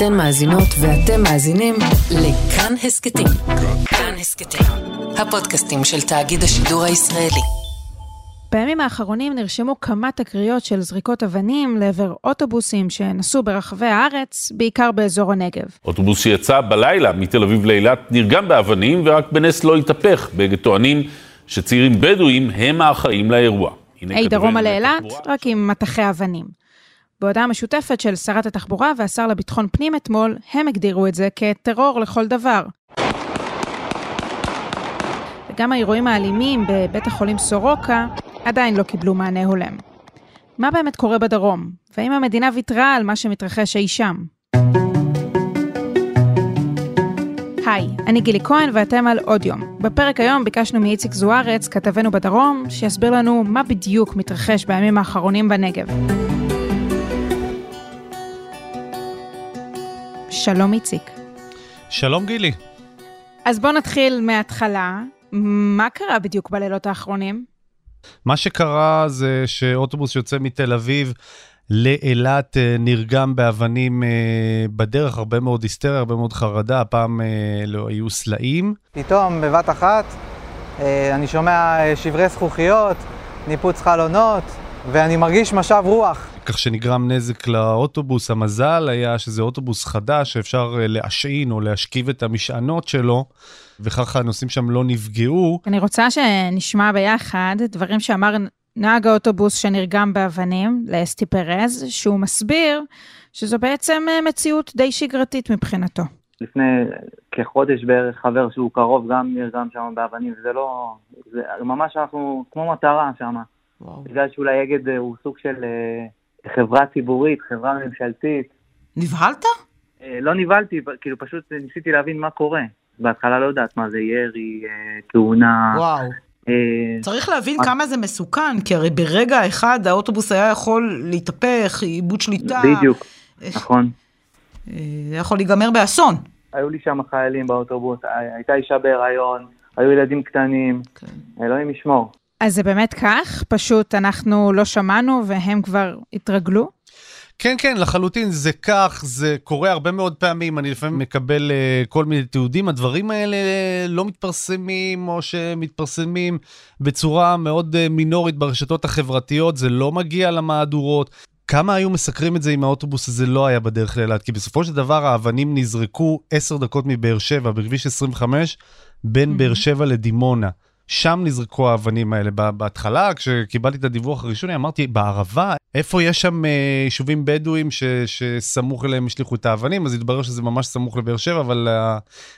אתן מאזינות ואתם מאזינים לכאן הסכתים. כאן הסכתים, הפודקאסטים של תאגיד השידור הישראלי. בימים האחרונים נרשמו כמה תקריות של זריקות אבנים לעבר אוטובוסים שנסעו ברחבי הארץ, בעיקר באזור הנגב. אוטובוס שיצא בלילה מתל אביב לאילת נרגם באבנים ורק בנס לא התהפך. באגד טוענים שצעירים בדואים הם האחראים לאירוע. אי דרומה לאילת, רק עם מטחי אבנים. בהודעה משותפת של שרת התחבורה והשר לביטחון פנים אתמול, הם הגדירו את זה כטרור לכל דבר. וגם האירועים האלימים בבית החולים סורוקה עדיין לא קיבלו מענה הולם. מה באמת קורה בדרום? והאם המדינה ויתרה על מה שמתרחש אי שם? היי, אני גילי כהן ואתם על עוד יום. בפרק היום ביקשנו מאיציק זוארץ, כתבנו בדרום, שיסביר לנו מה בדיוק מתרחש בימים האחרונים בנגב. שלום איציק. שלום גילי. אז בואו נתחיל מההתחלה. מה קרה בדיוק בלילות האחרונים? מה שקרה זה שאוטובוס שיוצא מתל אביב לאילת אה, נרגם באבנים אה, בדרך, הרבה מאוד היסטריה, הרבה מאוד חרדה, הפעם אה, לא היו סלעים. פתאום, בבת אחת, אני שומע שברי זכוכיות, ניפוץ חלונות, ואני מרגיש משב רוח. כך שנגרם נזק לאוטובוס. המזל היה שזה אוטובוס חדש שאפשר להשעין או להשכיב את המשענות שלו, וככה הנוסעים שם לא נפגעו. אני רוצה שנשמע ביחד דברים שאמר נהג האוטובוס שנרגם באבנים, לאסטי פרז, שהוא מסביר שזו בעצם אה, מציאות די שגרתית מבחינתו. לפני כחודש בערך חבר שהוא קרוב גם נרגם שם באבנים, זה לא... זה ממש אנחנו כמו מטרה שם. בגלל שאולי אגד אה, הוא סוג של אה, חברה ציבורית, חברה ממשלתית. נבהלת? לא נבהלתי, כאילו פשוט ניסיתי להבין מה קורה. בהתחלה לא יודעת מה זה ירי, תאונה. וואו. אה, צריך להבין כמה זה מסוכן, כי הרי ברגע אחד האוטובוס היה יכול להתהפך, איבוד שליטה. בדיוק, נכון. אה, זה יכול להיגמר באסון. היו לי שם חיילים באוטובוס, הייתה אישה בהיריון, היו ילדים קטנים, כן. אלוהים ישמור. אז זה באמת כך? פשוט אנחנו לא שמענו והם כבר התרגלו? כן, כן, לחלוטין, זה כך, זה קורה הרבה מאוד פעמים, אני לפעמים מקבל uh, כל מיני תיעודים, הדברים האלה לא מתפרסמים, או שמתפרסמים בצורה מאוד uh, מינורית ברשתות החברתיות, זה לא מגיע למהדורות. כמה היו מסקרים את זה אם האוטובוס הזה לא היה בדרך לאילת? כי בסופו של דבר האבנים נזרקו 10 דקות מבאר שבע, בכביש 25, בין mm-hmm. באר שבע לדימונה. שם נזרקו האבנים האלה. בהתחלה, כשקיבלתי את הדיווח הראשוני, אמרתי, בערבה, איפה יש שם אה, יישובים בדואים ש, שסמוך אליהם השליכו את האבנים? אז התברר שזה ממש סמוך לבאר שבע, אבל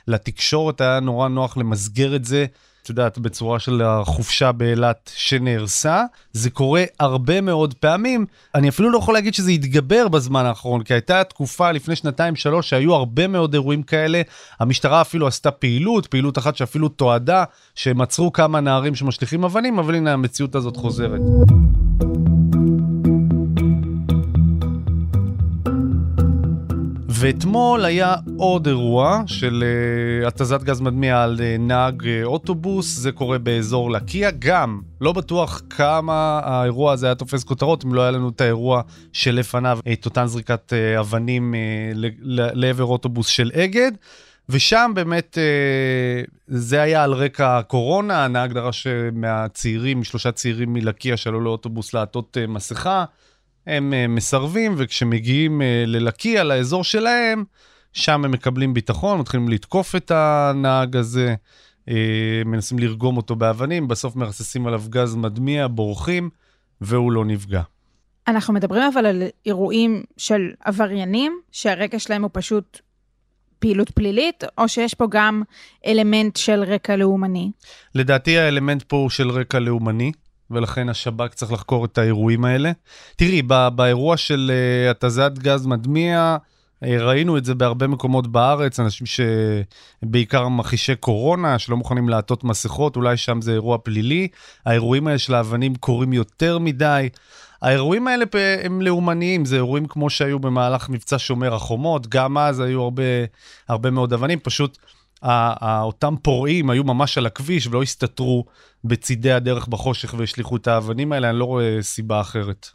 לתקשורת היה נורא נוח למסגר את זה את יודעת, בצורה של החופשה באילת שנהרסה. זה קורה הרבה מאוד פעמים. אני אפילו לא יכול להגיד שזה התגבר בזמן האחרון, כי הייתה תקופה לפני שנתיים-שלוש שהיו הרבה מאוד אירועים כאלה. המשטרה אפילו עשתה פעילות, פעילות אחת שאפילו תועדה, שהם עצרו כמה נערים שמשליכים אבנים, אבל הנה המציאות הזאת חוזרת. ואתמול היה עוד אירוע של uh, התזת גז מדמיע על uh, נהג uh, אוטובוס, זה קורה באזור לקיה, גם לא בטוח כמה האירוע הזה היה תופס כותרות אם לא היה לנו את האירוע שלפניו, את אותן זריקת uh, אבנים uh, לעבר אוטובוס של אגד. ושם באמת זה היה על רקע הקורונה, הנהג דרש מהצעירים, שלושה צעירים מלקיה שעלו לאוטובוס לעטות מסכה. הם אה, מסרבים, וכשמגיעים אה, ללקיה, לאזור שלהם, שם הם מקבלים ביטחון, מתחילים לתקוף את הנהג הזה, אה, מנסים לרגום אותו באבנים, בסוף מרססים עליו גז מדמיע, בורחים, והוא לא נפגע. אנחנו מדברים אבל על אירועים של עבריינים, שהרקע שלהם הוא פשוט פעילות פלילית, או שיש פה גם אלמנט של רקע לאומני? לדעתי האלמנט פה הוא של רקע לאומני. ולכן השב"כ צריך לחקור את האירועים האלה. תראי, באירוע של uh, התזת גז מדמיע, uh, ראינו את זה בהרבה מקומות בארץ, אנשים שבעיקר מכחישי קורונה, שלא מוכנים לעטות מסכות, אולי שם זה אירוע פלילי. האירועים האלה של האבנים קורים יותר מדי. האירועים האלה הם לאומניים, זה אירועים כמו שהיו במהלך מבצע שומר החומות, גם אז היו הרבה, הרבה מאוד אבנים, פשוט... אותם פורעים היו ממש על הכביש ולא הסתתרו בצידי הדרך בחושך והשליכו את האבנים האלה, אני לא רואה סיבה אחרת.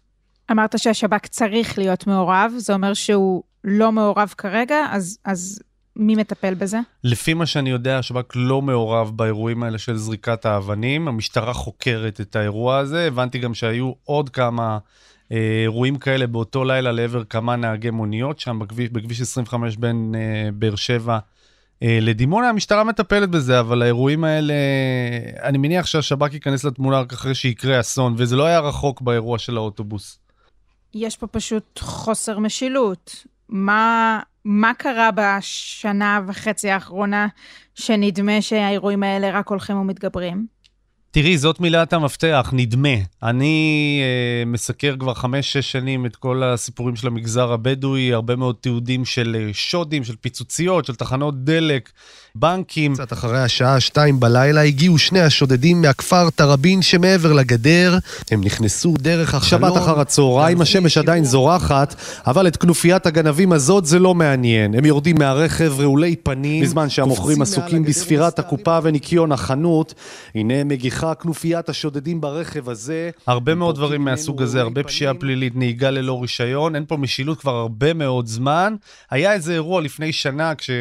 אמרת שהשב"כ צריך להיות מעורב, זה אומר שהוא לא מעורב כרגע, אז, אז מי מטפל בזה? לפי מה שאני יודע, השב"כ לא מעורב באירועים האלה של זריקת האבנים. המשטרה חוקרת את האירוע הזה. הבנתי גם שהיו עוד כמה אה, אירועים כאלה באותו לילה לעבר כמה נהגי מוניות שם בכביש, בכביש 25 בין אה, באר שבע לדימונה. המשטרה מטפלת בזה, אבל האירועים האלה, אני מניח שהשב"כ ייכנס לתמונה רק אחרי שיקרה אסון, וזה לא היה רחוק באירוע של האוטובוס. יש פה פשוט חוסר משילות. מה, מה קרה בשנה וחצי האחרונה שנדמה שהאירועים האלה רק הולכים ומתגברים? תראי, זאת מילת המפתח, נדמה. אני אה, מסקר כבר חמש-שש שנים את כל הסיפורים של המגזר הבדואי, הרבה מאוד תיעודים של אה, שודים, של פיצוציות, של תחנות דלק, בנקים. קצת אחרי השעה שתיים בלילה הגיעו שני השודדים מהכפר תראבין שמעבר לגדר. הם נכנסו דרך החלון. שבת אחר הצהריים, השמש עדיין זורחת, אבל את כנופיית הגנבים הזאת זה לא מעניין. הם יורדים מהרכב רעולי פנים, בזמן שהמוכרים עסוקים בספירת הקופה וניקיון החנות. הנה מגיחה כנופיית השודדים ברכב הזה. הרבה מאוד דברים מהסוג הזה, הרבה פשיעה פלילית, נהיגה ללא רישיון, אין פה משילות כבר הרבה מאוד זמן. היה איזה אירוע לפני שנה כש... אה,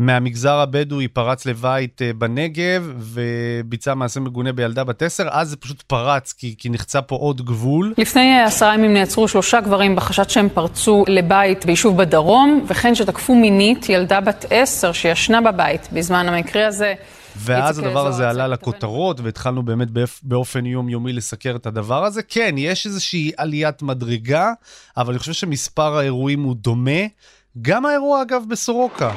מהמגזר הבדואי פרץ לבית אה, בנגב וביצע מעשה מגונה בילדה בת עשר, אז זה פשוט פרץ כי, כי נחצה פה עוד גבול. לפני עשרה ימים נעצרו שלושה גברים בחשד שהם פרצו לבית ביישוב בדרום, וכן שתקפו מינית ילדה בת עשר שישנה בבית בזמן המקרה הזה. ואז הדבר הזה עלה לכותרות, והתחלנו באמת באופן יומיומי לסקר את הדבר הזה. כן, יש איזושהי עליית מדרגה, אבל אני חושב שמספר האירועים הוא דומה. גם האירוע אגב בסורוקה.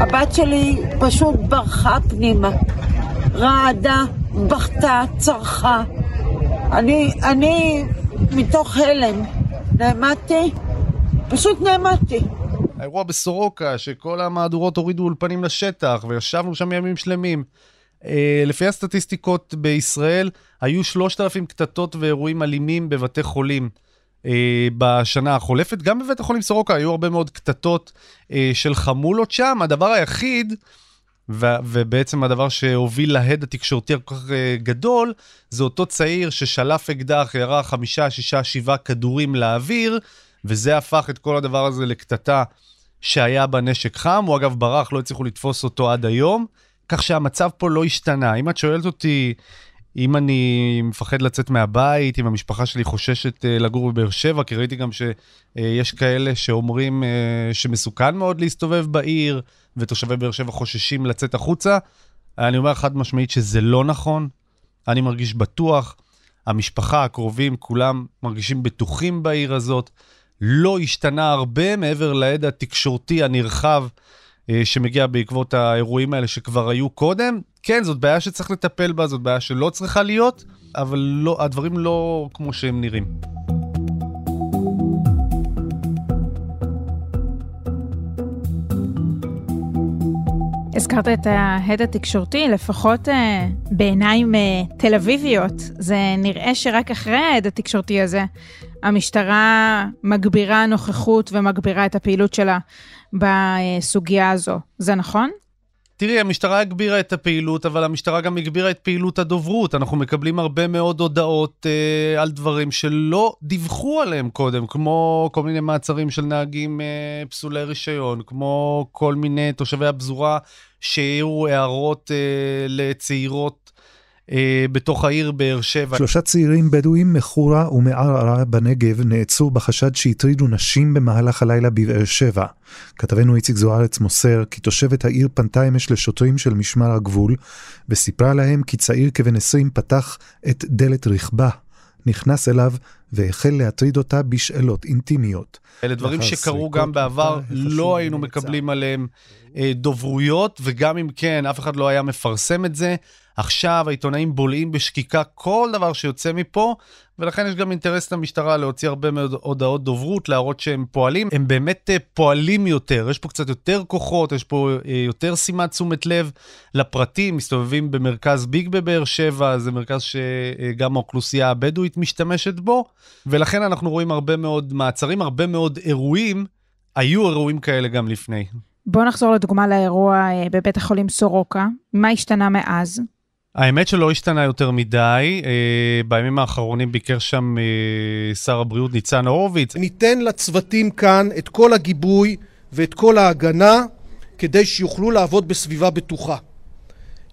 הבת שלי פשוט ברחה פנימה, רעדה, בכתה, צרחה. אני, אני מתוך הלם, נעמדתי, פשוט נעמדתי. האירוע בסורוקה, שכל המהדורות הורידו אולפנים לשטח, וישבנו שם ימים שלמים. אה, לפי הסטטיסטיקות בישראל, היו 3,000 קטטות ואירועים אלימים בבתי חולים. uh, בשנה החולפת. גם בבית החולים סורוקה היו הרבה מאוד קטטות uh, של חמולות שם. הדבר היחיד, ו- ובעצם הדבר שהוביל להד התקשורתי הכל כך גדול, זה אותו צעיר ששלף אקדח, ירה חמישה, שישה, שבעה כדורים לאוויר, וזה הפך את כל הדבר הזה לקטטה שהיה בה נשק חם. הוא אגב ברח, לא הצליחו לתפוס אותו עד היום. כך שהמצב פה לא השתנה. אם את שואלת אותי, אם אני מפחד לצאת מהבית, אם המשפחה שלי חוששת uh, לגור בבאר שבע, כי ראיתי גם שיש כאלה שאומרים uh, שמסוכן מאוד להסתובב בעיר, ותושבי באר שבע חוששים לצאת החוצה, אני אומר חד משמעית שזה לא נכון. אני מרגיש בטוח, המשפחה, הקרובים, כולם מרגישים בטוחים בעיר הזאת. לא השתנה הרבה מעבר לעד התקשורתי הנרחב אה, שמגיע בעקבות האירועים האלה שכבר היו קודם. כן, זאת בעיה שצריך לטפל בה, זאת בעיה שלא צריכה להיות, אבל לא, הדברים לא כמו שהם נראים. הזכרת את ההד התקשורתי, לפחות uh, בעיניים uh, תל אביביות, זה נראה שרק אחרי ההד התקשורתי הזה, המשטרה מגבירה נוכחות ומגבירה את הפעילות שלה בסוגיה הזו. זה נכון? תראי, המשטרה הגבירה את הפעילות, אבל המשטרה גם הגבירה את פעילות הדוברות. אנחנו מקבלים הרבה מאוד הודעות אה, על דברים שלא דיווחו עליהם קודם, כמו כל מיני מעצרים של נהגים אה, פסולי רישיון, כמו כל מיני תושבי הפזורה שהעירו הערות אה, לצעירות בתוך העיר באר שבע. שלושה צעירים בדואים מחורה ומערערה בנגב נעצרו בחשד שהטרידו נשים במהלך הלילה בבאר שבע. כתבנו איציק זוארץ מוסר כי תושבת העיר פנתה אמש לשוטרים של משמר הגבול וסיפרה להם כי צעיר כבן 20 פתח את דלת רכבה, נכנס אליו והחל להטריד אותה בשאלות אינטימיות. אלה דברים שקרו גם בעבר, לא היינו מקבלים עליהם אה, דוברויות, וגם אם כן, אף אחד לא היה מפרסם את זה. עכשיו העיתונאים בולעים בשקיקה כל דבר שיוצא מפה, ולכן יש גם אינטרס למשטרה להוציא הרבה מאוד הודעות דוברות, להראות שהם פועלים. הם באמת אה, פועלים יותר, יש פה קצת יותר כוחות, יש פה אה, יותר שימת תשומת לב לפרטים, מסתובבים במרכז ביג בבאר שבע, זה מרכז שגם האוכלוסייה הבדואית משתמשת בו, ולכן אנחנו רואים הרבה מאוד מעצרים, הרבה מאוד אירועים. היו אירועים כאלה גם לפני. בואו נחזור לדוגמה לאירוע אה, בבית החולים סורוקה. מה השתנה מאז? האמת שלא השתנה יותר מדי, אה, בימים האחרונים ביקר שם אה, שר הבריאות ניצן הורוביץ. ניתן לצוותים כאן את כל הגיבוי ואת כל ההגנה כדי שיוכלו לעבוד בסביבה בטוחה.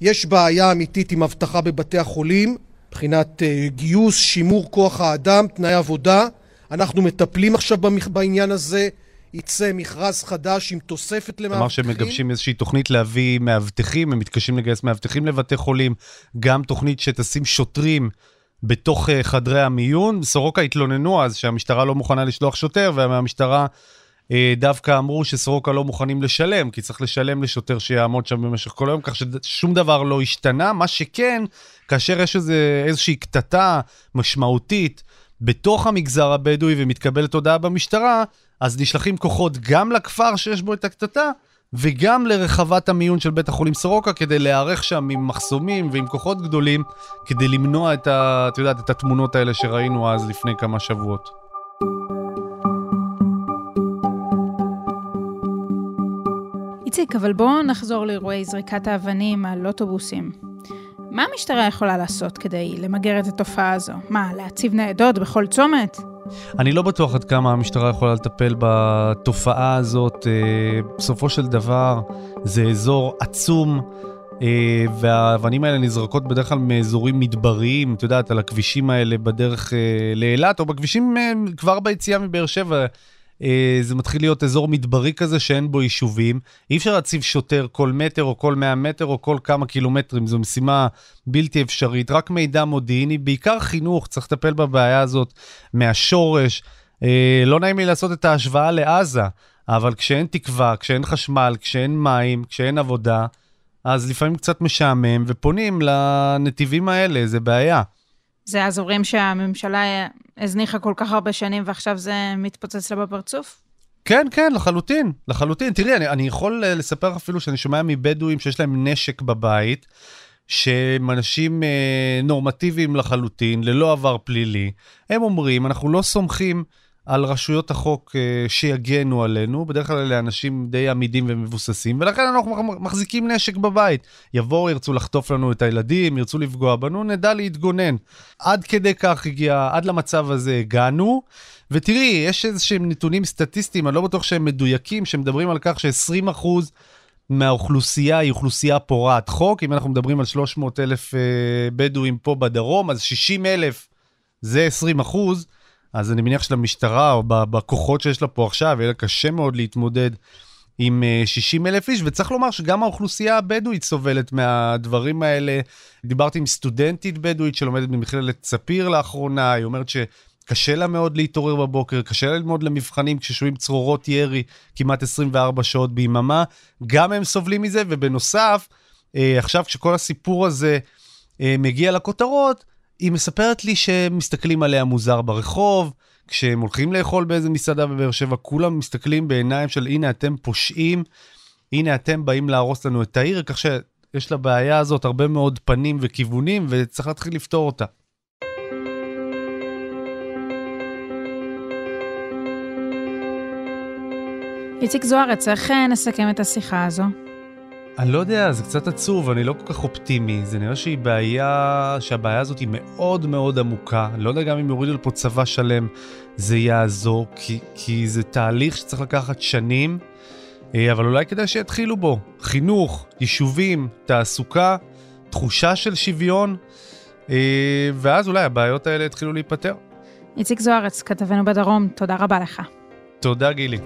יש בעיה אמיתית עם אבטחה בבתי החולים, מבחינת אה, גיוס, שימור כוח האדם, תנאי עבודה. אנחנו מטפלים עכשיו בעניין הזה. יצא מכרז חדש עם תוספת למאבטחים. כלומר שהם מגבשים איזושהי תוכנית להביא מאבטחים, הם מתקשים לגייס מאבטחים לבתי חולים, גם תוכנית שתשים שוטרים בתוך אה, חדרי המיון. סורוקה התלוננו אז שהמשטרה לא מוכנה לשלוח שוטר, והמשטרה אה, דווקא אמרו שסורוקה לא מוכנים לשלם, כי צריך לשלם לשוטר שיעמוד שם במשך כל היום, כך ששום דבר לא השתנה. מה שכן, כאשר יש איזה, איזושהי קטטה משמעותית בתוך המגזר הבדואי ומתקבלת הודעה במשטרה, אז נשלחים כוחות גם לכפר שיש בו את הקטטה, וגם לרחבת המיון של בית החולים סורוקה כדי להיערך שם עם מחסומים ועם כוחות גדולים, כדי למנוע את, ה, את, יודעת, את התמונות האלה שראינו אז לפני כמה שבועות. איציק, אבל בואו נחזור לאירועי זריקת האבנים על אוטובוסים. מה המשטרה יכולה לעשות כדי למגר את התופעה הזו? מה, להציב ניידות בכל צומת? אני לא בטוח עד כמה המשטרה יכולה לטפל בתופעה הזאת. אה, בסופו של דבר זה אזור עצום. אה, והאבנים האלה נזרקות בדרך כלל מאזורים מדבריים, את יודעת, על הכבישים האלה בדרך אה, לאילת, או בכבישים כבר ביציאה מבאר שבע. אה, זה מתחיל להיות אזור מדברי כזה שאין בו יישובים. אי אפשר להציב שוטר כל מטר או כל 100 מטר או כל כמה קילומטרים, זו משימה בלתי אפשרית. רק מידע מודיעיני, בעיקר חינוך, צריך לטפל בבעיה הזאת מהשורש. אה, לא נעים לי לעשות את ההשוואה לעזה, אבל כשאין תקווה, כשאין חשמל, כשאין מים, כשאין עבודה, אז לפעמים קצת משעמם, ופונים לנתיבים האלה, זה בעיה. זה אזורים שהממשלה הזניחה כל כך הרבה שנים ועכשיו זה מתפוצץ לה בפרצוף? כן, כן, לחלוטין, לחלוטין. תראי, אני, אני יכול אה, לספר אפילו שאני שומע מבדואים שיש להם נשק בבית, שהם אנשים אה, נורמטיביים לחלוטין, ללא עבר פלילי. הם אומרים, אנחנו לא סומכים על רשויות החוק uh, שיגנו עלינו, בדרך כלל אלה אנשים די עמידים ומבוססים, ולכן אנחנו מחזיקים נשק בבית. יבואו, ירצו לחטוף לנו את הילדים, ירצו לפגוע בנו, נדע להתגונן. עד כדי כך הגיע, עד למצב הזה הגענו. ותראי, יש איזשהם נתונים סטטיסטיים, אני לא בטוח שהם מדויקים, שמדברים על כך ש-20% מהאוכלוסייה היא אוכלוסייה פורעת חוק. אם אנחנו מדברים על 300 אלף uh, בדואים פה בדרום, אז 60 אלף זה 20 אחוז. אז אני מניח שלמשטרה, או בכוחות שיש לה פה עכשיו, יהיה לה קשה מאוד להתמודד עם 60 אה, אלף איש, וצריך לומר שגם האוכלוסייה הבדואית סובלת מהדברים האלה. דיברתי עם סטודנטית בדואית שלומדת במכללת ספיר לאחרונה, היא אומרת שקשה לה מאוד להתעורר בבוקר, קשה לה ללמוד למבחנים כששומעים צרורות ירי כמעט 24 שעות ביממה. גם הם סובלים מזה, ובנוסף, אה, עכשיו כשכל הסיפור הזה אה, מגיע לכותרות, היא מספרת לי שמסתכלים עליה מוזר ברחוב, כשהם הולכים לאכול באיזה מסעדה בבאר שבע, כולם מסתכלים בעיניים של הנה אתם פושעים, הנה אתם באים להרוס לנו את העיר, כך שיש לבעיה הזאת הרבה מאוד פנים וכיוונים, וצריך להתחיל לפתור אותה. איציק זוארץ, איך נסכם את השיחה הזו? אני לא יודע, זה קצת עצוב, אני לא כל כך אופטימי. זה נראה שהיא בעיה, שהבעיה הזאת היא מאוד מאוד עמוקה. אני לא יודע גם אם יורידו לפה צבא שלם, זה יעזור, כי, כי זה תהליך שצריך לקחת שנים, אה, אבל אולי כדאי שיתחילו בו. חינוך, יישובים, תעסוקה, תחושה של שוויון, אה, ואז אולי הבעיות האלה יתחילו להיפתר. איציק זוארץ, כתבנו בדרום, תודה רבה לך. תודה, גילי.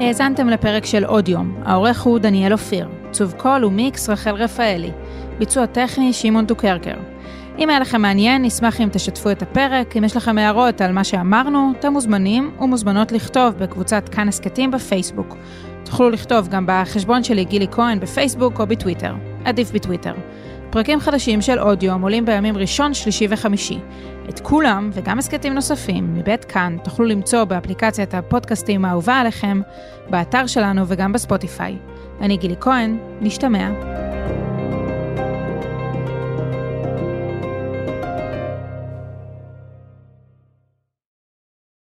האזנתם לפרק של עוד יום, העורך הוא דניאל אופיר, צוב קול ומיקס רחל רפאלי, ביצוע טכני שמעון דוקרקר. אם היה לכם מעניין, נשמח אם תשתפו את הפרק, אם יש לכם הערות על מה שאמרנו, אתם מוזמנים ומוזמנות לכתוב בקבוצת כאן הסכתים בפייסבוק. תוכלו לכתוב גם בחשבון שלי גילי כהן בפייסבוק או בטוויטר, עדיף בטוויטר. פרקים חדשים של אודיו עולים בימים ראשון, שלישי וחמישי. את כולם, וגם הסכתים נוספים, מבית כאן, תוכלו למצוא באפליקציית הפודקאסטים האהובה עליכם, באתר שלנו וגם בספוטיפיי. אני גילי כהן, נשתמע.